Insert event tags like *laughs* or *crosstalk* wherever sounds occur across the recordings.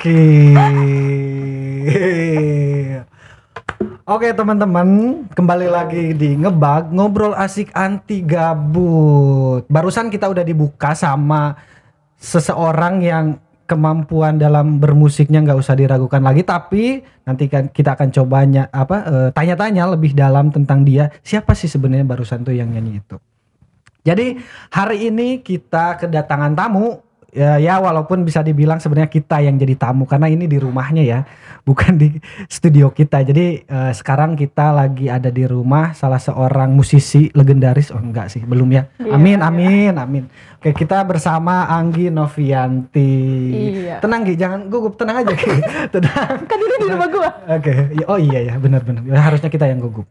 Gokil. Oke teman-teman, kembali lagi di ngebag ngobrol asik anti gabut. Barusan kita udah dibuka sama seseorang yang kemampuan dalam bermusiknya nggak usah diragukan lagi. Tapi nanti kan kita akan cobanya apa eh, tanya-tanya lebih dalam tentang dia. Siapa sih sebenarnya barusan tuh yang nyanyi itu? Jadi hari ini kita kedatangan tamu ya, ya walaupun bisa dibilang sebenarnya kita yang jadi tamu karena ini di rumahnya ya bukan di studio kita jadi eh, sekarang kita lagi ada di rumah salah seorang musisi legendaris oh enggak sih belum ya Iya, amin iya. amin amin oke kita bersama Anggi Novianti Iya. tenang Gi jangan gugup tenang aja Gi *laughs* tenang Kan ini di rumah gua. Oke, ya- oh iya ya, benar-benar. Ya, Harusnya kita yang gugup.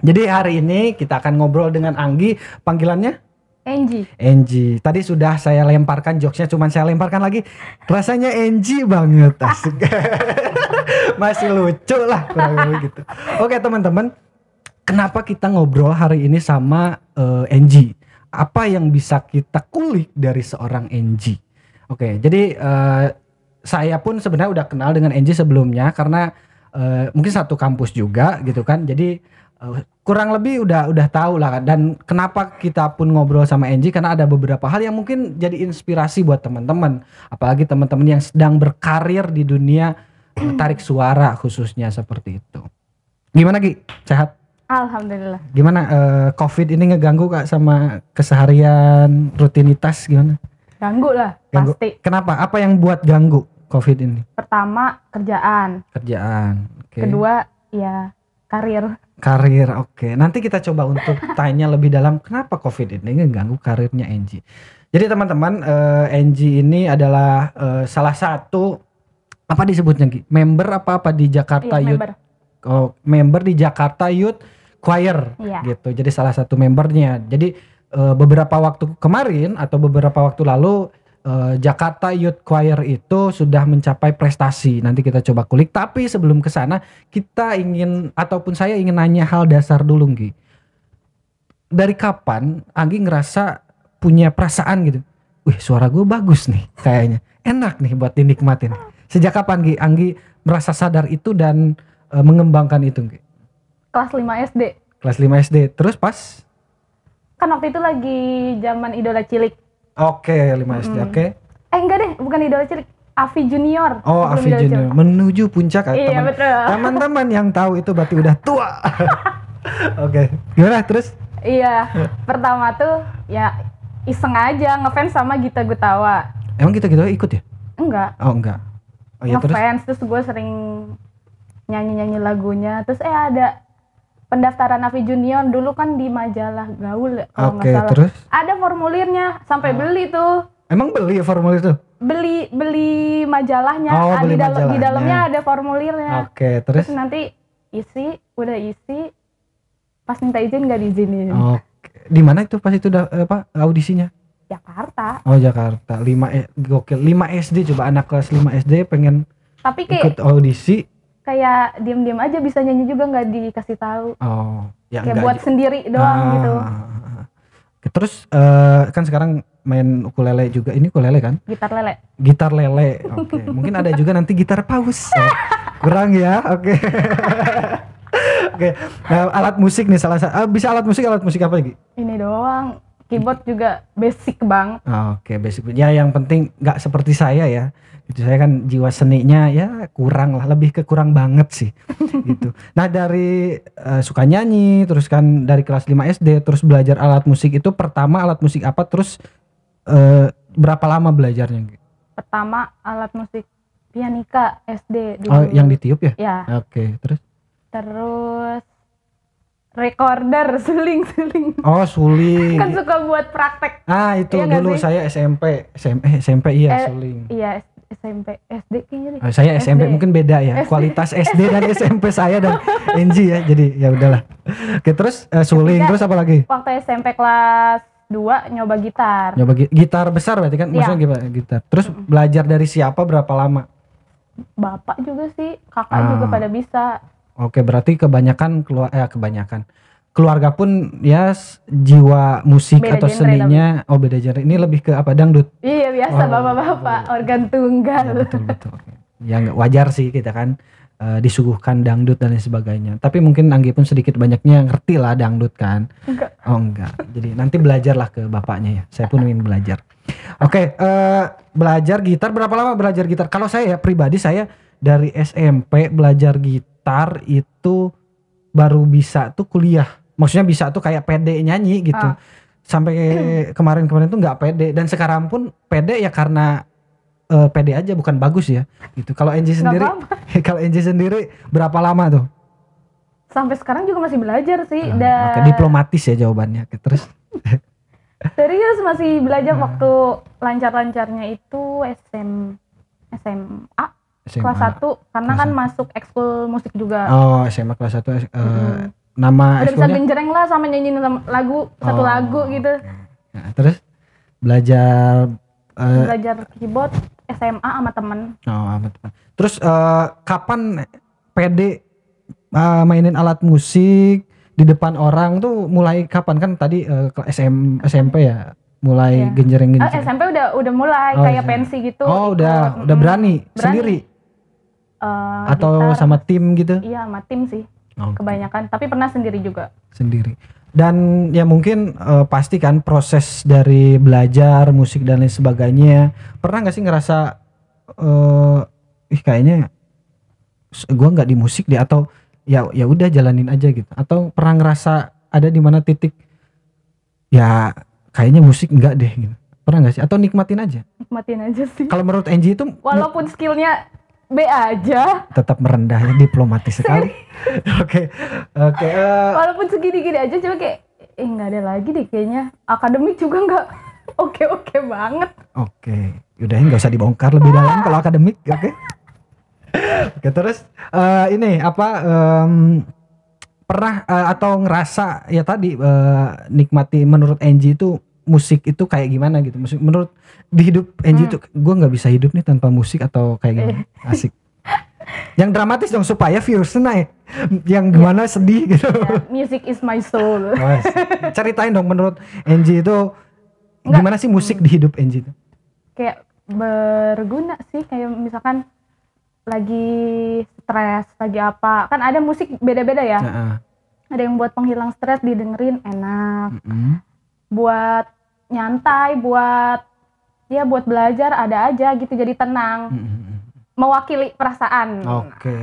Jadi hari ini kita akan ngobrol dengan Anggi. Panggilannya Angie. Angie. Tadi sudah saya lemparkan jokesnya, cuman saya lemparkan lagi. Rasanya Angie banget, asik. *laughs* Masih lucu lah, kurang lebih gitu. Oke teman-teman, kenapa kita ngobrol hari ini sama eh, Angie? Apa yang bisa kita kulik dari seorang Angie? Oke, jadi eh, saya pun sebenarnya udah kenal dengan Angie sebelumnya karena eh, mungkin satu kampus juga gitu kan. Jadi kurang lebih udah udah tahu lah kan. Dan kenapa kita pun ngobrol sama Angie karena ada beberapa hal yang mungkin jadi inspirasi buat teman-teman, apalagi teman-teman yang sedang berkarir di dunia tarik suara khususnya seperti itu. Gimana Gi? Sehat? Alhamdulillah. Gimana eh, COVID ini ngeganggu Kak sama keseharian rutinitas gimana? Ganggu lah Ganggu. pasti. Kenapa? Apa yang buat ganggu COVID ini? Pertama kerjaan, Kerjaan. Oke. kedua ya karir. Karir. Oke. Nanti kita coba untuk *laughs* tanya lebih dalam kenapa COVID ini ngeganggu karirnya Angie. Jadi teman-teman, eh, Angie ini adalah eh, salah satu apa disebutnya Gi? Member apa apa di Jakarta Iya, Youth member. oh, member di Jakarta Youth Choir Iya. gitu. Jadi salah satu membernya. Jadi eh, beberapa waktu kemarin atau beberapa waktu lalu eh, Jakarta Youth Choir itu sudah mencapai prestasi. Nanti kita coba kulik. Tapi sebelum ke sana kita ingin ataupun saya ingin nanya hal dasar dulu Gi. Dari kapan Anggi ngerasa punya perasaan gitu? Wih suara gue bagus nih kayaknya. Enak nih buat dinikmatin. Sejak kapan Gi Anggi merasa sadar itu dan eh, mengembangkan itu Gi? Kelas 5 SD. Kelas 5 SD. Terus pas? Kan waktu itu lagi zaman idola cilik. Oke 5 SD. Mm. Oke. Eh enggak deh, bukan idola cilik. Avi Junior. Oh Avi Junior. Cilik. Menuju puncak ah, Iya teman. betul. *laughs* Teman-teman yang tahu itu berarti udah tua. *laughs* Oke. Gimana terus? Iya. *laughs* Pertama tuh ya iseng aja ngefans sama Gita Gutawa. Emang kita gitu ikut ya? Enggak. Oh enggak. Oh iya terus? ngefans terus gue sering nyanyi-nyanyi lagunya terus eh ada pendaftaran Avi Junior dulu kan di majalah Gaul ya, kalau nggak salah terus? ada formulirnya sampai Ah. beli tuh Emang beli formulir itu? beli beli majalahnya Oh, beli di, dal- di majalahnya. dalamnya ada formulirnya Oke terus? terus nanti isi udah isi pas minta izin nggak diizinin Oke. Di mana itu pas itu da- apa audisinya? Jakarta Oh Jakarta. 5 e- gokil. 5 SD coba anak kelas 5 SD pengen tapi ikut kayak audisi. Kayak diem-diem aja bisa nyanyi juga nggak dikasih tahu Oh, ya kayak buat sendiri doang Ah. gitu Oke, Terus eh, kan sekarang main ukulele juga. Ini ukulele kan? gitar lele Gitar lele. Oke. Mungkin ada juga nanti gitar paus. Oh, *laughs* kurang ya. Oke. *laughs* Oke. Nah, alat musik nih salah satu. ah, bisa alat musik alat musik apa lagi? ini doang keyboard juga basic banget Ah, Oke, basic. Ya yang penting nggak seperti saya ya. Gitu saya kan jiwa seninya ya kurang lah, lebih ke kurang banget sih. *laughs* gitu. Nah, dari eh, suka nyanyi, terus kan dari kelas 5 SD terus belajar alat musik itu pertama alat musik apa terus eh, berapa lama belajarnya? pertama alat musik pianika SD dulu Oh, yang ditiup ya? ya Oke, terus terus recorder *laughs* suling suling. Oh suling. kan suka buat praktek. Ah, itu Iya dulu saya SMP, SMP, SMP iya Eh, suling. iya SMP SD kayaknya deh. Oh, saya SMP SD. mungkin beda ya SD. kualitas SD *laughs* dan SMP saya dan NG ya jadi ya udahlah. Oke terus eh, suling terus apa lagi? waktu SMP kelas 2 nyoba gitar. Nyoba gi- gitar besar berarti kan? Iya. maksudnya gimana? Gitar. Terus belajar dari siapa berapa lama? Bapak juga sih kakak Ah. juga pada bisa oke berarti kebanyakan keluar eh kebanyakan keluarga pun ya jiwa musik Beda atau seninya oh beda genre. Ini lebih ke apa dangdut. Iya biasa Oh, bapak-bapak organ Ya, tunggal. betul betul. Oke. Ya nggak wajar sih kita kan eh, disuguhkan dangdut dan lain sebagainya. Tapi mungkin Anggi pun sedikit banyaknya ngerti lah dangdut kan. Enggak. Oh enggak. Jadi nanti belajarlah ke bapaknya ya. Saya pun ingin belajar. Oke, eh, belajar gitar berapa lama belajar gitar? Kalau saya ya, pribadi saya dari SMP belajar gitar itu baru bisa tuh kuliah. Maksudnya bisa tuh kayak pede nyanyi gitu. Ah. Sampai *clears throat* kemarin-kemarin tuh nggak pede dan sekarang pun pede ya karena eh, pede aja bukan bagus ya. Gitu. Kalau Nggak sendiri *laughs* kalau Angie sendiri berapa lama tuh? Sampai sekarang juga masih belajar sih. Ah, Dan Oke, diplomatis ya jawabannya. Terus *laughs* serius masih belajar Ah. waktu lancar-lancarnya itu SM SMA SMA. kelas 1 karena Kelas kan satu. masuk ekskul musik juga. Oh, SMA kelas 1 eh, Mm-mm. nama Udah bisa genjreng lah sama nyanyiin sama lagu satu Oh, lagu gitu. oke. Nah, terus belajar eh, Belajar keyboard SMA sama temen. oh, apa tuh? Terus eh, kapan PD eh, mainin alat musik di depan orang tuh mulai kapan kan tadi eh, ke SM SMP ya mulai Iya. genjreng Ah, genjreng. SMP udah udah mulai Oh, kayak pensi gitu. Oh, udah udah berani, Berani. sendiri Eh, atau gitar. sama tim gitu? Iya sama tim sih Oke. kebanyakan. Tapi pernah sendiri juga. sendiri. Dan ya mungkin eh, pasti kan proses dari belajar musik dan lain sebagainya. Pernah nggak sih ngerasa eh ih kayaknya gua nggak di musik deh atau ya ya udah jalanin aja gitu. Atau pernah ngerasa ada di mana titik ya kayaknya musik enggak deh gitu. Pernah nggak sih? Atau nikmatin aja? Nikmatin aja sih. Kalau menurut Angie itu Walaupun skillnya B aja. tetap merendah ya diplomatis sekali. *laughs* Oke. Oke. eh, Walaupun segini-gini aja coba kayak eh nggak ada lagi deh kayaknya. Akademik juga nggak *laughs* oke-oke banget. Oke, udah nggak usah dibongkar lebih dalam kalau akademik, oke? Oke terus eh, ini apa em, pernah eh, atau ngerasa ya tadi eh, nikmati menurut Angie itu musik itu kayak gimana gitu? Musik menurut di hidup Angie itu gue nggak bisa hidup nih tanpa musik atau kayak gimana? *laughs* Asik. Yang dramatis dong supaya viewersnya naik. Yang gimana sedih gitu. Ya, music is my soul. *laughs* Mas, ceritain dong menurut Angie itu Nggak. gimana sih musik di hidup Angie itu? kayak berguna sih kayak misalkan lagi stres, lagi apa. Kan ada musik beda-beda ya. Heeh. Ada yang buat penghilang stres didengerin enak. Mm-mm. Buat nyantai, buat ya buat belajar ada aja gitu jadi tenang. Mm-mm. Mewakili perasaan. Oke.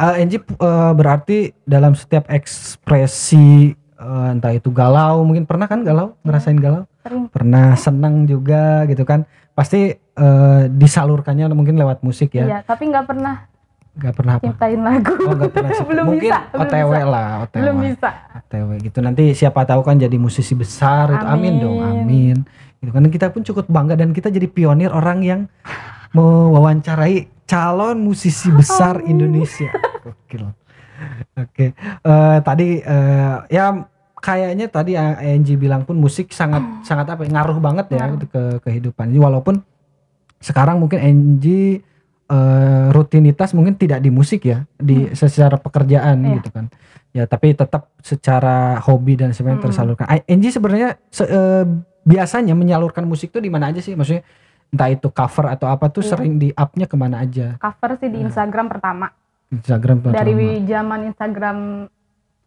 Eh, Angie eh, berarti dalam setiap ekspresi eh, entah itu galau, mungkin pernah kan galau, ngerasain galau? Sering Pernah senang juga gitu kan? Pasti eh, disalurkannya mungkin lewat musik ya. Iya, tapi nggak pernah Gak pernah apa? lagu. Oh, gak pernah *laughs* sih. belum mungkin bisa, belum OTW bisa. lah, OTW. Belum bisa. OTW gitu. Nanti siapa tahu kan jadi musisi besar itu. Amin dong, Amin. amin. Gitu kan kita pun cukup bangga dan kita jadi pionir orang yang mewawancarai calon musisi besar Amin. Indonesia. *laughs* Gokil. Oke. Eh, tadi eh, ya kayaknya tadi Angie bilang pun musik sangat sangat apa ya, ngaruh banget ya Ngaruh. ke kehidupan. Jadi walaupun sekarang mungkin Angie eh, rutinitas mungkin tidak di musik ya, di secara pekerjaan Iya. gitu kan. Ya, tapi tetap secara hobi dan sebagainya Mm. tersalurkan. Angie sebenarnya se- eh, biasanya menyalurkan musik tuh di mana aja sih? Maksudnya entah itu cover atau apa tuh Iya. sering di up-nya ke mana aja? Cover sih di Instagram pertama. Instagram pertama. Dari zaman Instagram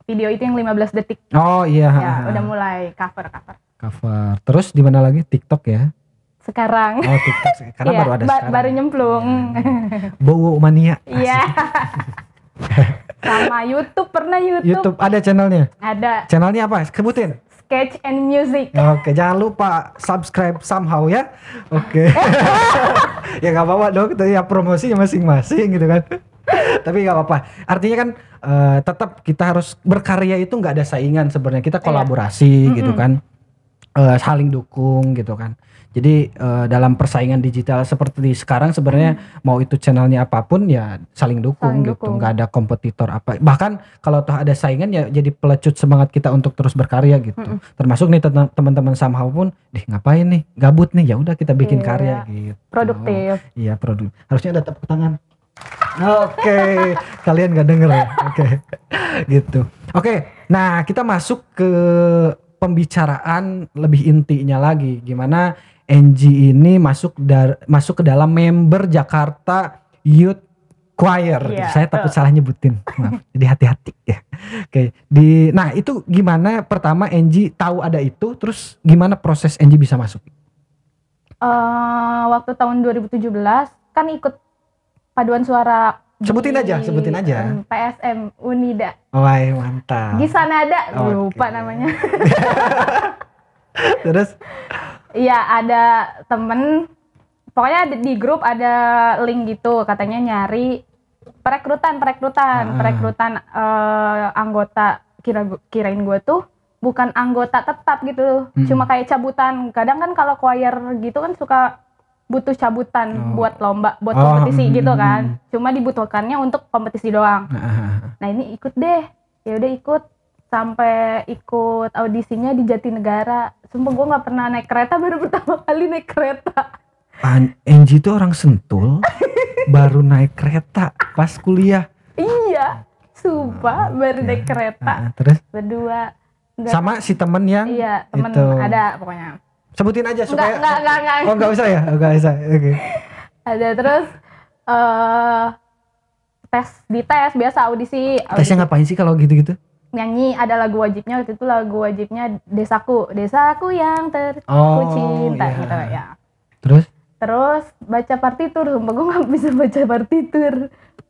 video itu yang 15 detik. Oh iya, Ya, udah mulai cover-cover. cover. Terus di mana lagi? TikTok ya? Sekarang Oh TikTok karena Iya, baru ada ba- sekarang. baru nyemplung. Bowo mania. Iya. *laughs* Sama YouTube pernah YouTube. YouTube ada channelnya. Ada Channelnya apa? Sebutin. Sketch and Music. Oke, jangan lupa subscribe somehow ya. Oke. *laughs* ya nggak apa-apa dong, ya promosinya masing-masing gitu kan. Tapi nggak apa-apa. Artinya kan eh, tetap kita harus berkarya itu nggak ada saingan sebenarnya. Kita kolaborasi gitu Mm-mm. kan. Eh, saling dukung gitu kan. Jadi eh, dalam persaingan digital seperti sekarang sebenarnya mau itu channelnya apa pun ya saling dukung Saling gitu. nggak ada kompetitor apa. Bahkan kalau toh ada saingan ya jadi pelecut semangat kita untuk terus berkarya gitu. Mm-mm. Termasuk nih teman- teman-teman somehow pun, dih ngapain nih, gabut nih, ya udah kita bikin Iya. karya gitu. Produktif. Iya produk. Harusnya ada tepuk tangan. Oke, *laughs* kalian nggak denger ya? Oke, *laughs* gitu. Oke, Nah, kita masuk ke pembicaraan lebih intinya lagi. Gimana NG ini masuk dar masuk ke dalam member Jakarta Youth Choir. Iya, Saya takut tuh. salah nyebutin. *laughs* Maaf. Jadi hati-hati ya. Oke. Di nah, itu gimana pertama NG tahu ada itu, terus gimana proses NG bisa masuk? Eh, waktu tahun 2017 kan ikut paduan suara Sebutin di, aja, sebutin aja. PSM Unida. Wah, mantap. Gisanada, Oke. lupa namanya. *laughs* Terus Iya, ada temen pokoknya di, di grup ada link gitu katanya nyari perekrutan, perekrutan, Ah. perekrutan eh, anggota kira kirain gue tuh bukan anggota tetap gitu. Hmm. Cuma kayak cabutan. Kadang kan kalau choir gitu kan suka butuh cabutan Oh. buat lomba, buat Oh, kompetisi hmm, gitu hmm, kan. Cuma dibutuhkannya untuk kompetisi doang. nah, Nah ini ikut deh, ya udah ikut sampai ikut audisinya di Jatinegara. Sumpah gue nggak pernah naik kereta, baru *laughs* pertama kali naik kereta. An- NG itu orang Sentul baru naik kereta pas kuliah. Iya, sumpah baru Oke. naik kereta Nah, terus berdua. Sama si temen yang Iya temen itu. ada pokoknya. Sebutin aja Enggak, supaya enggak, enggak, enggak. oh nggak usah ya? Oh, nggak usah oke. Ada terus eh tes di tes biasa audisi, audisi. tesnya ngapain sih kalau gitu-gitu? Nyanyi ada lagu wajibnya waktu itu lagu wajibnya desaku. Desaku yang ter oh cinta iya. gitu ya. Terus? Terus baca partitur, sumpah gue gak bisa baca partitur.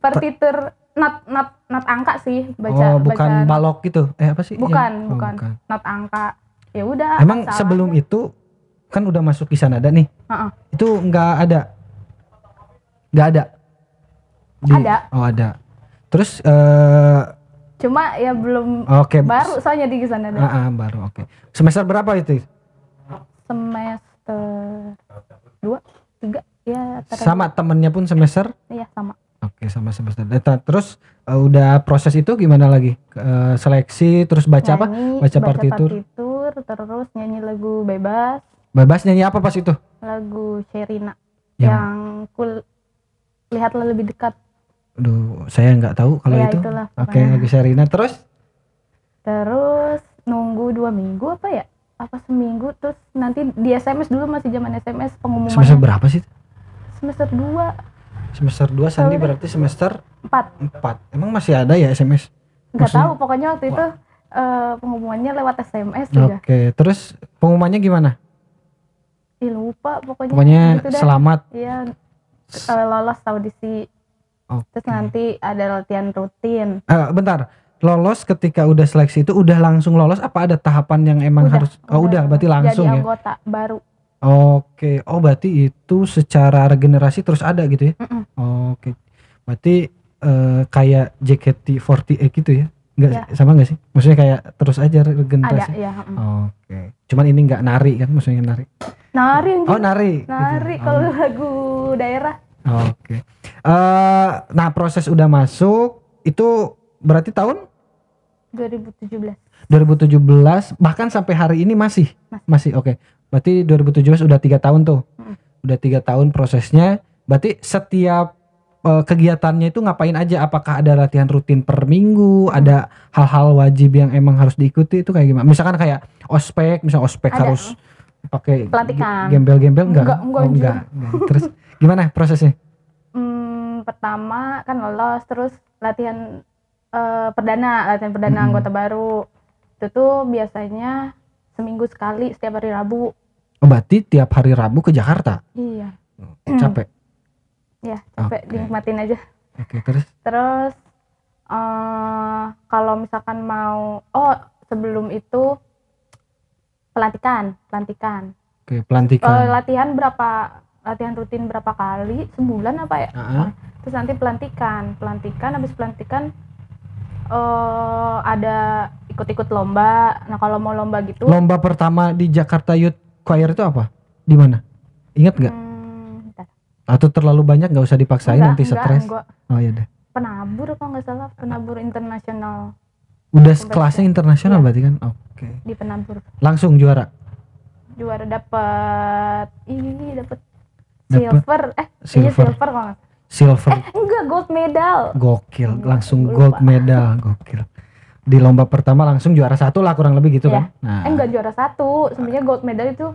Partitur not not not angka sih baca oh bukan baca balok gitu. Eh apa sih? Bukan, Yang- oh, bukan. not angka. Ya udah. emang asal sebelum itu kan udah masuk di sana ada nih Heeh. itu nggak ada nggak ada Ada. oh ada terus eh Cuma ya belum oke baru soalnya di sana ada. Ah, ah, baru oke semester berapa itu Semester dua, tiga, ya antara sama temennya pun semester. Iya sama. Oke sama semester data terus eh, udah proses itu gimana lagi Eh, seleksi terus baca apa Nyanyi, Baca partitur. partitur, terus nyanyi lagu bebas, bebas nyanyi apa pas itu? Lagu Sherina Yang- yang kul lihatlah lebih dekat. Aduh saya nggak tahu kalau Ya, itu. itulah oke pokoknya. lagu Sherina terus? Terus nunggu dua minggu apa ya? Apa seminggu? Terus nanti di SMS dulu masih zaman SMS pengumuman semester berapa sih? Semester 2 semester 2 Sandi berarti semester 4 4 emang masih ada ya SMS nggak Maksudnya- tahu pokoknya waktu itu eh, pengumumannya lewat SMS juga. Oke terus pengumumannya gimana Ih, lupa pokoknya pokoknya gitu selamat iya lolos audisi Oke. terus nanti ada latihan rutin Eh, bentar lolos ketika udah seleksi itu udah langsung lolos apa ada tahapan yang emang Udah, harus oh udah berarti langsung jadi ya anggota baru Oke, oh berarti itu secara regenerasi terus ada gitu ya? Mm-mm. Oke, berarti eh, kayak JKT48 gitu ya? Enggak Ya. sama enggak sih? Maksudnya kayak terus aja ada regenerasi? ya mm. Oke, cuman ini enggak nari kan? Maksudnya nari? Nari Oh anjing. nari? gitu. nari kalau lagu daerah. Oh, Oke, Eh, nah proses udah masuk itu berarti tahun? 2017 2017 bahkan sampai hari ini masih? Masih. Oke. Berarti 2017 udah tiga tahun tuh? Mm. udah tiga tahun prosesnya. Berarti setiap eh, kegiatannya itu ngapain aja? Apakah ada latihan rutin per minggu? Ada hal-hal wajib yang emang harus diikuti? Itu kayak gimana? Misalkan kayak ospek misal ospek Ada. harus pakai Pelatihan. ge- gembel-gembel enggak Enggak, enggak, oh, enggak, enggak. terus gimana prosesnya? Hmm, pertama kan lolos terus latihan eh, perdana latihan perdana Mm-mm. anggota baru. Itu tuh biasanya seminggu sekali setiap hari Rabu. Oh berarti tiap hari Rabu ke Jakarta? Iya. Capek. *clears throat* Ya capek Oke. dinikmatin aja. Oke terus? Terus eh kalau misalkan mau oh sebelum itu pelantikan pelantikan. Oke pelantikan. Latihan berapa latihan rutin berapa kali? Sebulan apa ya? Ah, ah. terus nanti pelantikan pelantikan habis pelantikan eh ada ikut-ikut lomba. Nah kalau mau lomba gitu lomba pertama di Jakarta Youth Choir itu apa? Di mana? Ingat nggak? Hmm, atau terlalu banyak nggak usah dipaksain Enggak, nanti stres? oh iya deh. Penabur kalau nggak salah? Penabur internasional udah kelasnya internasional Iya. berarti kan? Oke. Di penabur langsung juara? Juara dapat ini dapat Dapet silver. Eh iya silver. silver nggak silver. Eh enggak gold medal. Gokil Enggak, langsung lupa. gold medal gokil. Di lomba pertama langsung juara satu lah kurang lebih gitu Iya. kan? Nah. Eh enggak juara satu, sebenarnya gold medal itu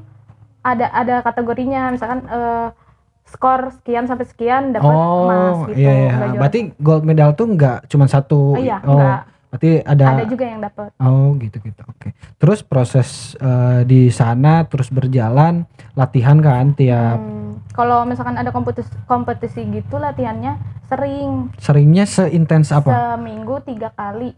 ada ada kategorinya, misalkan eh, skor sekian sampai sekian dapat emas oh gitu. iya, iya. Enggak berarti gold medal tuh nggak cuma satu? Oh, iya, oh. enggak. Berarti ada, ada juga yang dapat. oh gitu gitu oke terus proses eh, di sana terus berjalan latihan kan tiap Hmm, kalau misalkan ada kompetisi kompetisi gitu latihannya sering seringnya seintens apa seminggu tiga kali.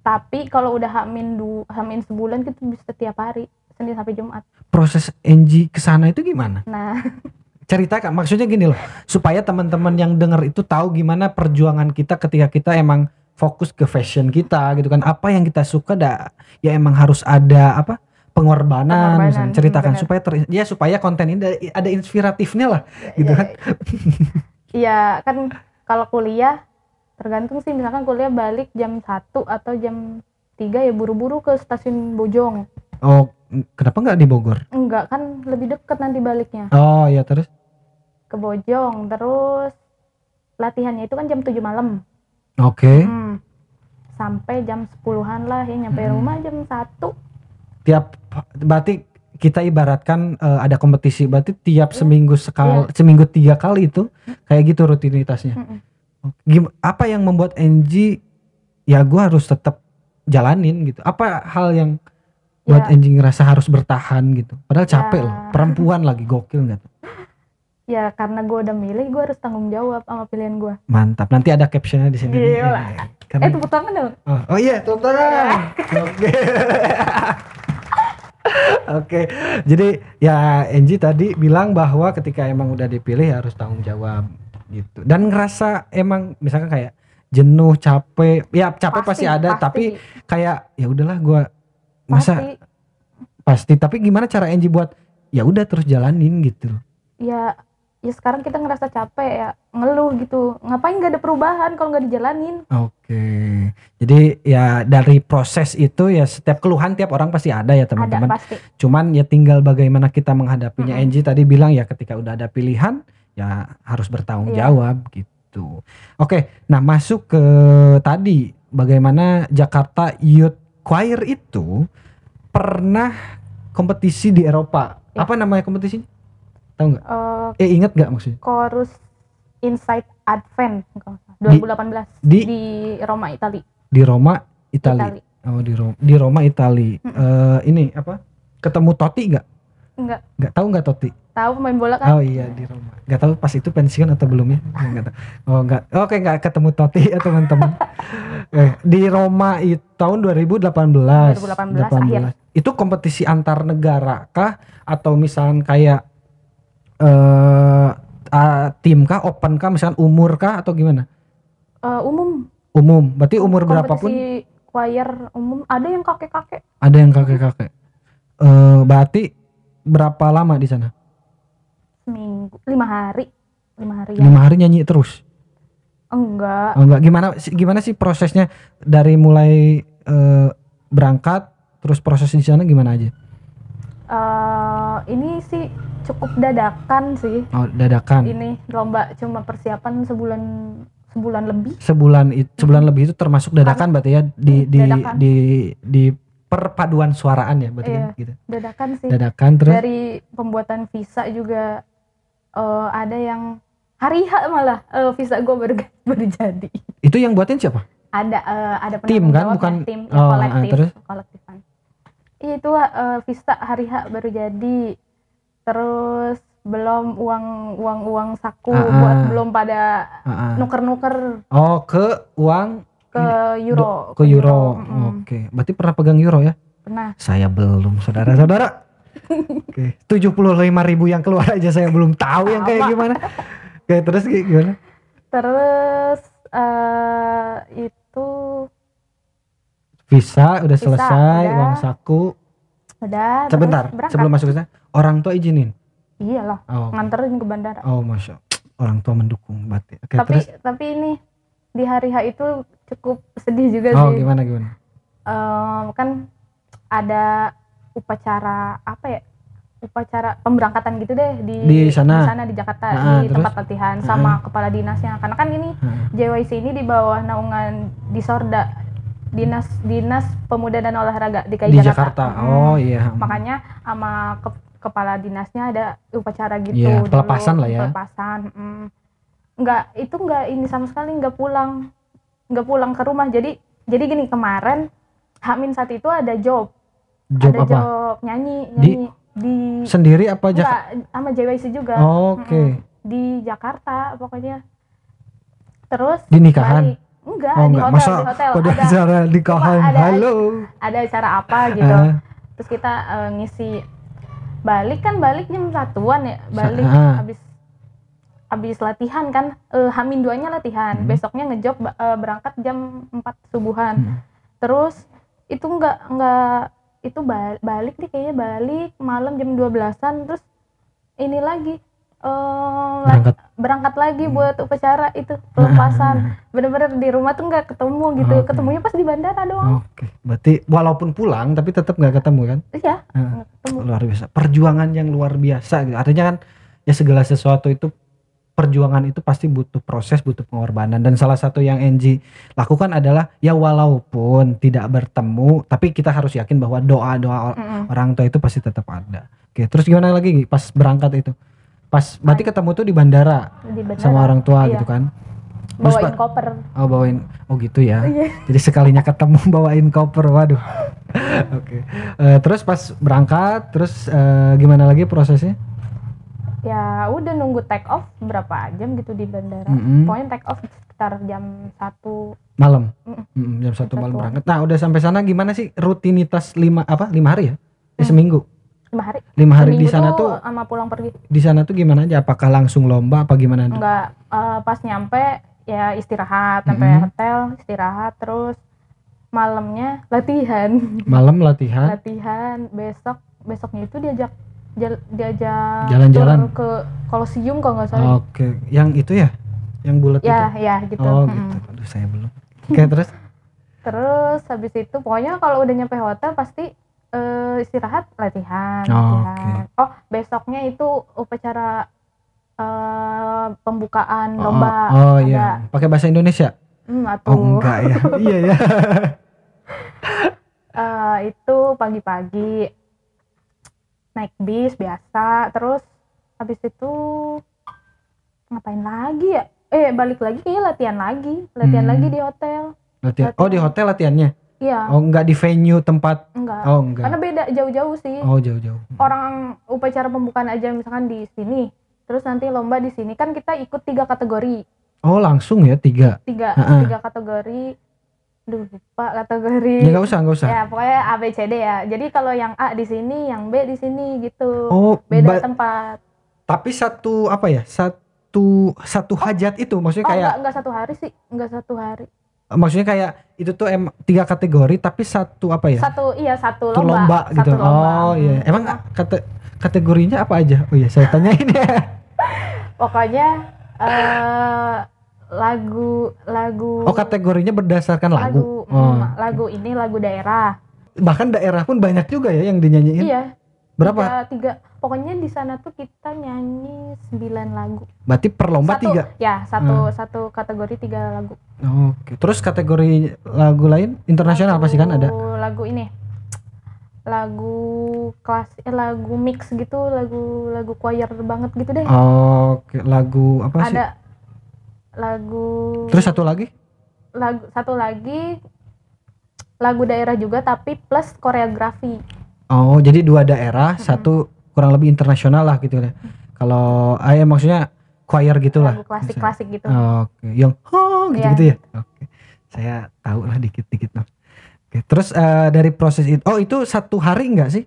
Tapi kalau udah hamin du, hamin sebulan gitu bisa tiap hari Senin sampai Jumat. proses NG ke sana itu gimana Nah, *laughs* ceritakan maksudnya gini loh supaya teman-teman yang denger itu tahu gimana perjuangan kita ketika kita emang fokus ke fashion kita gitu kan apa yang kita suka dah ya emang harus ada apa pengorbanan, Pengorbanan, misalnya. ceritakan bener. supaya ter, ya supaya konten ini ada, ada inspiratifnya lah gitu ya- kan Iya kan kalau kuliah tergantung sih misalkan kuliah balik jam 1 atau jam 3 ya buru-buru ke stasiun Bojong. oh kenapa nggak di Bogor Enggak kan lebih deket nanti baliknya oh ya terus ke Bojong terus latihannya itu kan jam 7 malam. Oke Hmm. Sampai jam 10-an lah ya nyampe Hmm. rumah jam 1. tiap berarti kita ibaratkan eh, ada kompetisi berarti tiap Iya. seminggu sekali seminggu tiga kali itu kayak gitu rutinitasnya. Gim- apa yang membuat NG ya gue harus tetap jalanin gitu apa hal yang buat Ya, NG ngerasa harus bertahan gitu padahal capek Ya. loh perempuan lagi gokil nggak tuh *laughs* ya karena gue udah milih gue harus tanggung jawab sama pilihan gue. mantap nanti ada captionnya di sini. Gila. Karena- Eh tepuk tangan dong. oh, oh iya tepuk tangan oke *laughs* Oke, jadi ya NG tadi bilang bahwa ketika emang udah dipilih ya harus tanggung jawab gitu. Dan ngerasa emang misalkan kayak jenuh, capek, ya capek pasti, ada, tapi kayak ya udahlah gua masa pasti. pasti. Tapi gimana cara NG buat ya udah terus jalanin gitu. ya ya sekarang kita ngerasa capek ya ngeluh gitu ngapain nggak ada perubahan kalau nggak dijalanin Oke. Jadi ya dari proses itu ya setiap keluhan tiap orang pasti ada ya ada teman-teman. pasti Cuman ya tinggal bagaimana kita menghadapinya. Mm-mm. NG tadi bilang ya ketika udah ada pilihan ya harus bertanggung Iya. jawab gitu. Oke, nah masuk ke tadi bagaimana Jakarta Youth Choir itu pernah kompetisi di Eropa. Ya. Apa namanya kompetisinya? Tahu nggak? Eh, Eh inget nggak maksudnya? chorus Inside Advent kalau nggak salah. 2018 di- di, Roma Itali Di Roma, Italia. Itali Oh di Roma, di Roma Italia. Eh, ini apa? Ketemu Totti nggak? nggak Nggak tahu nggak Totti? tahu pemain bola kan Oh iya di Roma. Gak tahu pas itu pensiun atau belum ya? Nggak tahu. Oh enggak. Oke nggak ketemu Totti ya teman-teman. *laughs* eh, di Roma itu tahun 2018. 2018 akhir. Itu kompetisi antar negara kah atau misalkan kayak eh ah, tim kah, open kah, misalkan umur kah atau gimana? Eh, umum Umum. Berarti umur berapapun kompetisi choir umum ada yang kakek-kakek ada yang kakek-kakek. Eh berarti berapa lama di sana? seminggu lima hari lima hari ya Lima hari nyanyi terus. enggak Oh enggak gimana gimana sih prosesnya dari mulai eh, berangkat terus proses di sana gimana aja? Eh, ini sih cukup dadakan sih Oh dadakan. ini lomba cuma persiapan sebulan sebulan lebih Sebulan itu sebulan lebih itu termasuk dadakan berarti ya di Hmm, di dadakan. di di perpaduan suaraan ya berarti Iya. kan gitu. dadakan sih Dadakan terus dari pembuatan visa juga eh, ada yang hari H malah eh, visa gue baru *laughs* baru jadi itu yang buatin siapa? ada eh, ada Tim kan? jawabnya, Bukan- tim oh, kolektif terus? kolektifan itu eh, visa hari H baru jadi terus belum uang uang uang saku Ah, buat ah. belum pada Ah, ah. nuker-nuker Oh ke uang ke euro ke euro. mm-mm. Oke, berarti pernah pegang euro ya? pernah Saya belum, saudara-saudara. *laughs* Oke, tujuh puluh lima ribu yang keluar aja saya belum tahu yang kayak gimana. Oke, terus kayak gimana? terus eh, itu Visa udah Visa, selesai, udah. uang saku. udah Sebentar, berangkat. sebelum masuk ke sana, orang tua izinin. iyalah Oh, nganterin ke bandara oh masya, orang tua mendukung berarti. Oke, tapi terus? tapi ini di hari H itu cukup sedih juga Oh, sih gimana gimana? Em, kan ada upacara apa ya upacara pemberangkatan gitu deh di Di sana? di Jakarta Ah, di terus? tempat latihan sama kepala dinasnya karena kan ini Heeh. JYC ini di bawah naungan di Sorda dinas dinas pemuda dan olahraga DKI Di Jakarta. Jakarta. Mm. Oh iya. makanya sama ke- kepala dinasnya ada upacara gitu Iya, dulu, pelepasan lah ya. pelepasan mm. nggak itu nggak ini sama sekali nggak pulang nggak pulang ke rumah jadi jadi gini kemarin Hamin saat itu ada job, Job ada apa? job nyanyi Di- nyanyi di, Sendiri apa Jakarta? sama JYC juga Oke. Mm-mm. di Jakarta pokoknya terus Di nikahan? balik. Enggak Oh di enggak, hotel masa di hotel pada ada acara nikahan. Ada- Halo. ada acara apa *laughs* gitu Ah, terus kita eh, ngisi balik kan balik jam satuan ya balik Ah. habis habis latihan kan eh, hamin duanya latihan Hmm. besoknya ngejob eh, berangkat jam 4 subuhan Hmm. terus itu nggak nggak itu ba- balik deh kayaknya balik malam jam 12-an terus ini lagi eh, Berangkat. Berangkat lagi Hmm. buat upacara itu pelepasan *laughs* bener-bener di rumah tuh nggak ketemu gitu Oke. ketemunya pas di bandara doang Oke, berarti walaupun pulang tapi tetap nggak ketemu kan? iya Ah, ketemu luar biasa. Perjuangan yang luar biasa gitu. Artinya kan ya segala sesuatu itu perjuangan itu pasti butuh proses, butuh pengorbanan dan salah satu yang NG lakukan adalah ya walaupun tidak bertemu tapi kita harus yakin bahwa doa-doa or- Mm-mm. orang tua itu pasti tetap ada. Oke, terus gimana lagi Gi, pas berangkat itu? Pas berarti ketemu tuh di bandara di bandara sama orang tua Iya. gitu kan? Terus, bawain koper Oh bawain, oh gitu ya. Iya. Jadi sekalinya ketemu *laughs* bawain koper, waduh. *laughs* Oke. Eh, terus pas berangkat, terus eh, gimana lagi prosesnya? ya udah nunggu take off berapa jam gitu di bandara Mm-mm. pokoknya take off sekitar jam satu Malam. Mm, jam satu malam berangkat. Nah udah sampai sana gimana sih rutinitas lima apa lima hari ya? Eh, Hmm. seminggu. Lima hari Lima hari di sana tuh, sama pulang pergi di sana tuh gimana aja? Apakah langsung lomba apa gimana? enggak eh, pas nyampe ya istirahat sampai Mm-mm. hotel istirahat terus malamnya latihan Malam *laughs* latihan. latihan besok besoknya itu diajak jal- diajak Jalan-jalan. ke kolosium kalau nggak salah Oke, yang itu ya, yang bulat ya itu. ya gitu Oh Mm-mm. gitu. Aduh saya belum. Oke terus. *laughs* Terus habis itu pokoknya kalau udah nyampe hotel pasti eh, istirahat latihan, Oh, latihan. Oh, besoknya itu upacara eh, pembukaan Oh, lomba. Oh ada. iya. Pakai bahasa Indonesia? Hmm, atau Oh enggak ya. *laughs* iya ya. eh, itu pagi-pagi naik bis biasa, terus habis itu ngapain lagi ya? Eh, balik lagi kayaknya latihan lagi, latihan Hmm. lagi di hotel. Latihan. Oh di hotel latihannya? Iya, Oh enggak di venue tempat? enggak. Oh enggak. Karena beda jauh-jauh sih. Oh jauh-jauh. orang upacara pembukaan aja misalkan di sini terus nanti lomba di sini kan kita ikut tiga kategori Oh langsung ya tiga. tiga Ha-ha. tiga kategori Duh lupa kategori Ya nggak usah nggak usah. ya pokoknya A B C D ya jadi kalau yang A di sini yang B di sini gitu Oh beda tempat tapi satu apa ya? Satu satu hajat itu maksudnya oh kayak enggak enggak satu hari sih enggak satu hari maksudnya kayak itu tuh em tiga kategori tapi satu apa ya? satu iya satu Satu lomba, lomba gitu. satu lomba. Oh iya. Hmm. Emang kate kategorinya apa aja? Oh iya saya tanyain ya. *laughs* pokoknya eh lagu lagu Oh kategorinya berdasarkan lagu. lagu Oh. hmm, lagu ini lagu daerah Bahkan daerah pun banyak juga ya yang dinyanyiin. iya Berapa? tiga, tiga pokoknya di sana tuh kita nyanyi sembilan lagu Berarti per lomba satu tiga. ya satu Hmm. satu kategori tiga lagu Oke. Terus kategori lagu lain internasional apa sih kan ada? Lagu- ini lagu kelas eh, lagu mix gitu lagu lagu choir banget gitu deh Oke, lagu apa sih? ada lagu Terus satu lagi? lagu satu lagi lagu daerah juga tapi plus koreografi Oh, jadi dua daerah, satu kurang lebih internasional lah gitu ya. Kalau ah, ya maksudnya choir gitulah. lagu klasik Bisa. klasik gitu Oke, yang oh gitu-gitu Iya. ya. Oke. Saya tahu lah dikit-dikit lah. Oke, terus eh, dari proses itu oh itu satu hari enggak sih?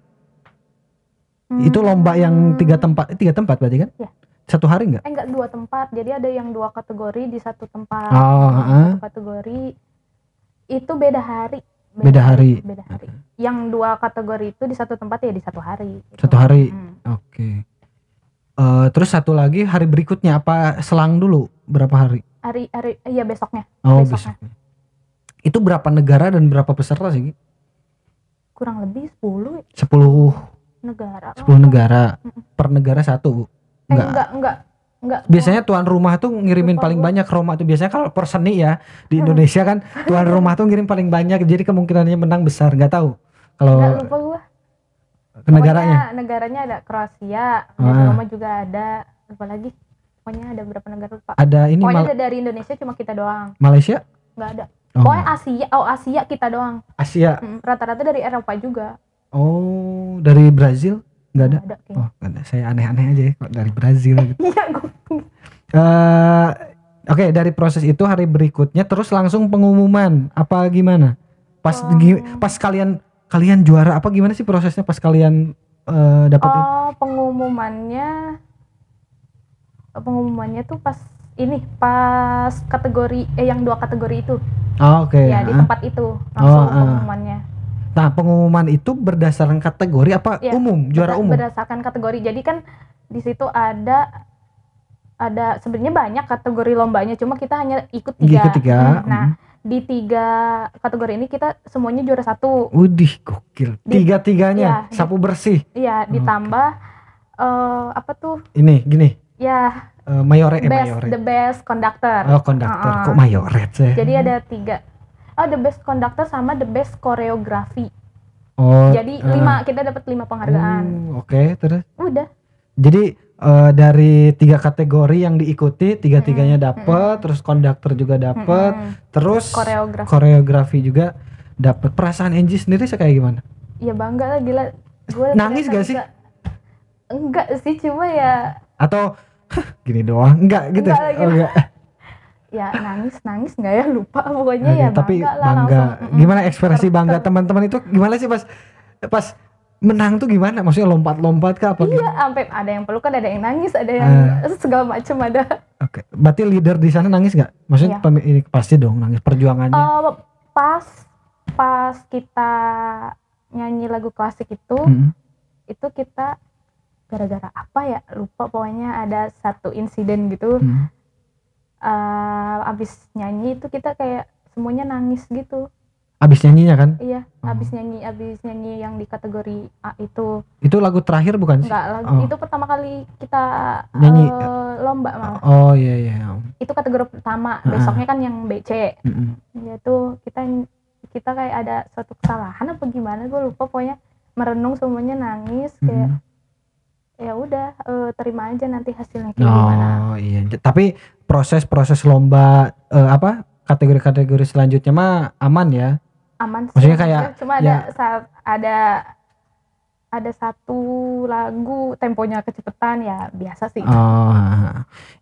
Itu lomba yang tiga tempat, eh, tiga tempat berarti kan? Iya. Satu hari enggak? eh enggak dua tempat jadi ada yang dua kategori di satu tempat Oh, heeh. satu kategori itu beda hari Beda hari. beda hari yang dua kategori itu di satu tempat ya di satu hari gitu. Satu hari. Hmm. Oke. Eh, terus satu lagi hari berikutnya apa selang dulu berapa hari? hari hari iya besoknya Oh, Besoknya. besok. Itu berapa negara dan berapa peserta sih? Kurang lebih 10 ya, 10 negara 10 negara. Per negara satu, Bu. eh, Enggak. enggak enggak. Biasanya tuan rumah tuh ngirimin Lupa paling gua. banyak Roma tuh biasanya kalau per seni ya di *laughs* Indonesia kan tuan rumah tuh ngirim paling banyak jadi kemungkinannya menang besar nggak tahu kalau Enggak lupa gua. ke negaranya Pokoknya negaranya ada Kroasia, Ah. Roma juga ada. Lupa lagi. Pokoknya ada beberapa negara lupa. ada ini Pokoknya ada dari Indonesia cuma kita doang. Malaysia Enggak ada. oh, Pokoknya Asia, oh Asia kita doang. Asia Rata-rata dari Eropa juga. oh dari Brazil nggak ada ada oh nggak ada saya aneh-aneh aja ya kok dari Brazil gitu *laughs* Iya, Eh, Oke dari proses itu hari berikutnya terus langsung pengumuman apa gimana? Pas Oh. gi- pas kalian kalian juara apa gimana sih prosesnya pas kalian eh, dapetin? Oh, pengumumannya pengumumannya tuh pas ini pas kategori eh yang dua kategori itu. Oh, Oke. ya, di tempat itu langsung Oh, ah. pengumumannya. Nah pengumuman itu berdasarkan kategori apa Iya, umum juara umum? Berdasarkan kategori. Jadi kan di situ ada ada sebenarnya banyak kategori lombanya, cuma kita hanya ikut tiga. Ikut tiga, Hmm, Nah, di tiga kategori ini kita semuanya juara satu. Udih gokil. Di- Tiga tiganya iya, sapu bersih. Iya, ditambah eh apa tuh? Ini gini Ya, eh, mayore eh best mayore. the best conductor. Oh konduktor Uh-uh. kok mayoret sih? Jadi ada tiga. Oh, the best conductor sama the best koreografi. Oh. Jadi eh, lima kita dapat lima penghargaan. oh, Oke terus. Udah. Jadi eh, dari tiga kategori yang diikuti tiga tiganya dapet, terus konduktor juga dapet, Mm-mm. terus Koreografi. koreografi juga dapet. Perasaan Angie sendiri kayak gimana? Ya bangga lah gila. Gue *laughs* Nangis gak sih? Enggak sih, cuma ya Atau *laughs* gini doang? Enggak gitu? Enggak. Oh, enggak. Ya nangis nangis nggak ya lupa pokoknya Oke, ya tapi bangga lah bangga. langsung. Gimana ekspresi Ter- bangga teman-teman itu? Gimana sih pas pas menang tuh gimana? Maksudnya lompat-lompat kah apa? Iya, sampai ada yang pelukan, ada yang nangis, ada yang Eh. *laughs* segala macam ada. Oke. Berarti leader di sana nangis nggak? Maksudnya Iya. ini pasti dong nangis perjuangannya. Eh, pas pas kita nyanyi lagu klasik itu, Mm. itu kita gara-gara apa ya lupa pokoknya ada satu insiden gitu. Mm. Eh abis nyanyi itu kita kayak semuanya nangis gitu. Abis nyanyinya kan? Iya, Oh. abis nyanyi abis nyanyi yang di kategori A itu. Itu lagu terakhir bukan sih? Enggak lagi Oh. itu pertama kali kita Nyanyi. eh, lomba malah. Oh iya iya. Itu kategori pertama. Ah. Besoknya kan yang BC. Mm-mm. Yaitu kita kita kayak ada suatu kesalahan apa gimana gue lupa pokoknya merenung semuanya nangis kayak Mm-mm. ya udah eh, terima aja nanti hasilnya kayak gimana. Oh iya. Tapi proses-proses lomba eh, apa kategori-kategori selanjutnya mah aman ya? Aman sih. Maksudnya kayak, cuma ada ya. saat ada ada satu lagu temponya kecepatan ya biasa sih. Oh,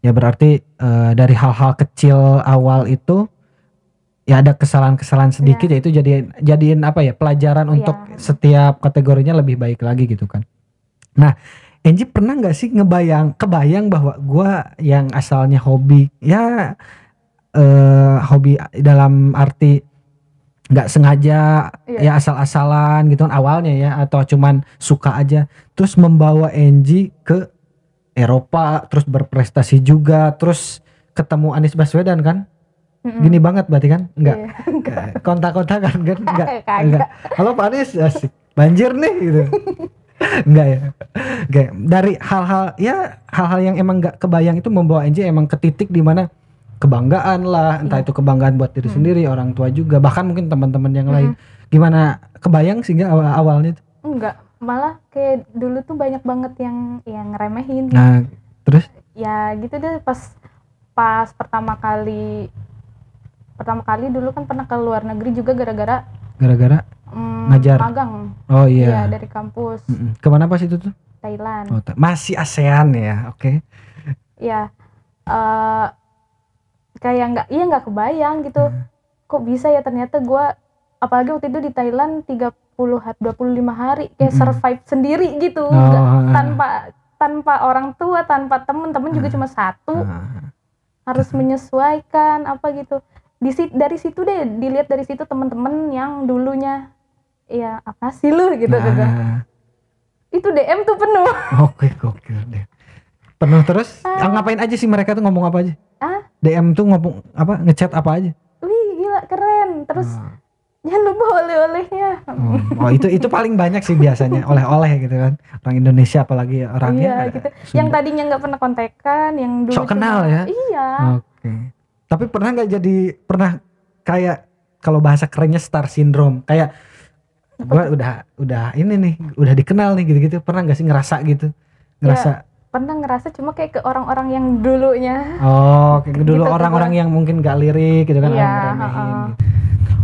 ya berarti eh, dari hal-hal kecil awal itu ya ada kesalahan-kesalahan sedikit ya itu jadiin jadiin apa ya pelajaran Iya. untuk setiap kategorinya lebih baik lagi gitu kan. Nah, Angie pernah nggak sih ngebayang kebayang bahwa gua yang asalnya hobi ya eh hobi dalam arti nggak sengaja Iya. ya asal-asalan gitu kan awalnya ya atau cuman suka aja. Terus membawa Angie ke Eropa terus berprestasi juga terus ketemu Anies Baswedan kan? Mm-mm. gini banget berarti kan? Enggak Iya. kontak-kontakan kan? *laughs* Enggak Kagak. enggak halo Pak Anies. Asik. Banjir nih gitu *laughs* enggak ya enggak dari hal-hal ya hal-hal yang emang enggak kebayang itu membawa Angie emang ke titik di mana kebanggaan lah entah Iya. itu kebanggaan buat diri Hmm. sendiri orang tua juga bahkan mungkin teman-teman yang lain Mm-mm. gimana kebayang sehingga awal awalnya tuh? Enggak, malah kayak dulu tuh banyak banget yang yang ngeremehin. nah terus Ya gitu deh pas pas pertama kali pertama kali dulu kan pernah ke luar negeri juga gara-gara gara-gara mm, Ngajar. magang. oh Iya, iya dari kampus Mm-mm. ke mana pas itu tuh Thailand. Oh, ta- masih ASEAN ya oke ya eh kayak nggak iya nggak kebayang gitu Hmm. kok bisa ya ternyata gua apalagi waktu itu di Thailand 30 hari 25 hari kayak Mm-mm. survive sendiri gitu Oh, ah. tanpa tanpa orang tua tanpa temen-temen juga Ah. cuma satu Nah, harus menyesuaikan apa gitu di dari situ deh dilihat dari situ temen-temen yang dulunya ya apa sih lu gitu gitu nah, itu DM tuh penuh *laughs* oke gokil deh penuh terus. Ah, ngapain aja sih mereka tuh ngomong apa aja ah DM tuh ngomong apa ngechat apa aja wih gila keren terus Ah. jangan lupa oleh-olehnya Oh, oh, itu itu paling banyak sih biasanya *laughs* oleh-oleh gitu kan. Orang Indonesia apalagi orangnya. iya gitu Sunda. yang tadinya nggak pernah kontekan yang dulu Sok kenal ya? iya Oke. Tapi pernah nggak jadi pernah kayak kalau bahasa kerennya star syndrome kayak gua udah udah ini nih udah dikenal nih gitu-gitu. Pernah nggak sih ngerasa gitu? Ngerasa? Pernah ngerasa cuma kayak ke orang-orang yang dulunya. Oh kayak dulu Gitu tuh, orang-orang yang mungkin gak lirik gitu kan gitu.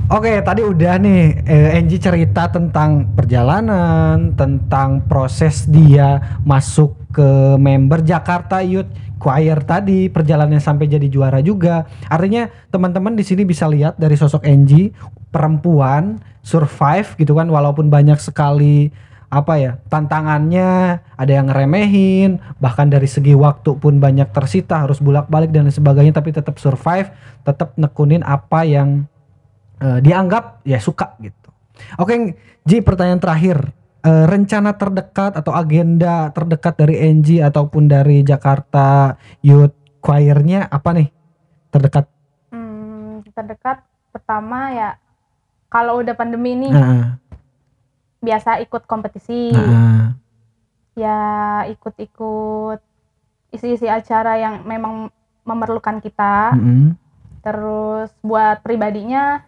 Oke tadi udah nih eh, Angie cerita tentang perjalanan tentang proses dia masuk ke member Jakarta Youth Choir tadi perjalanannya sampai jadi juara juga. Artinya teman-teman di sini bisa lihat dari sosok Angie perempuan survive gitu kan. Walaupun banyak sekali apa ya tantangannya ada yang ngeremehin bahkan dari segi waktu pun banyak tersita harus bolak-balik dan lain sebagainya tapi tetap survive tetap nekunin apa yang eh, dianggap ya suka gitu. Oke Ji pertanyaan terakhir Eh, rencana terdekat atau agenda terdekat dari NG ataupun dari Jakarta Youth Choir-nya apa nih? Terdekat. Hmm, terdekat pertama ya kalau udah pandemi ini nah, biasa ikut kompetisi. Nah, ya ikut-ikut isi-isi acara yang memang memerlukan kita. Mm-mm. terus buat pribadinya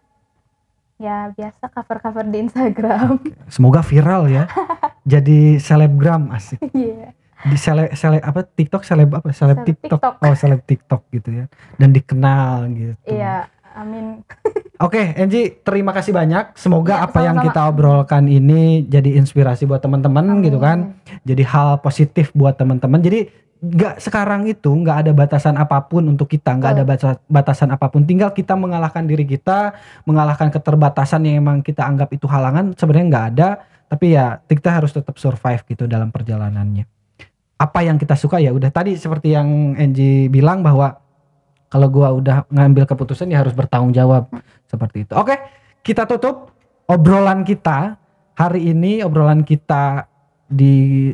ya biasa cover-cover di Instagram. *laughs* Semoga viral ya. *laughs* Jadi selebgram asik. Iya. di sele, sele apa TikTok seleb apa seleb Seleb TikTok. TikTok. oh seleb TikTok gitu ya. Dan dikenal gitu. Iya amin. *laughs* Oke Angie terima kasih banyak. Semoga Ya, apa yang kita obrolkan ini jadi inspirasi buat teman-teman gitu kan. Jadi hal positif buat teman-teman. Jadi nggak sekarang itu nggak ada batasan apa pun untuk kita nggak ada bata- batasan apa pun. Tinggal kita mengalahkan diri kita mengalahkan keterbatasan yang emang kita anggap itu halangan sebenarnya nggak ada. Tapi ya kita harus tetap survive gitu dalam perjalanannya. Apa yang kita suka ya udah. Tadi seperti yang Angie bilang bahwa kalau gua udah ngambil keputusan ya harus bertanggung jawab. Seperti itu. Oke kita tutup obrolan kita hari ini obrolan kita di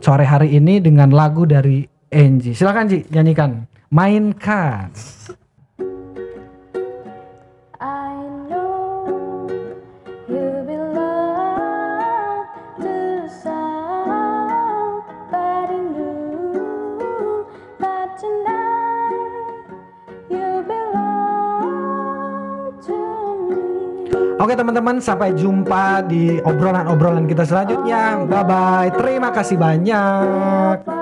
sore hari ini dengan lagu dari Angie. Silakan Ji, nyanyikan. Mainkan. Oke teman-teman, sampai jumpa di obrolan-obrolan kita selanjutnya. Bye bye. Terima kasih banyak.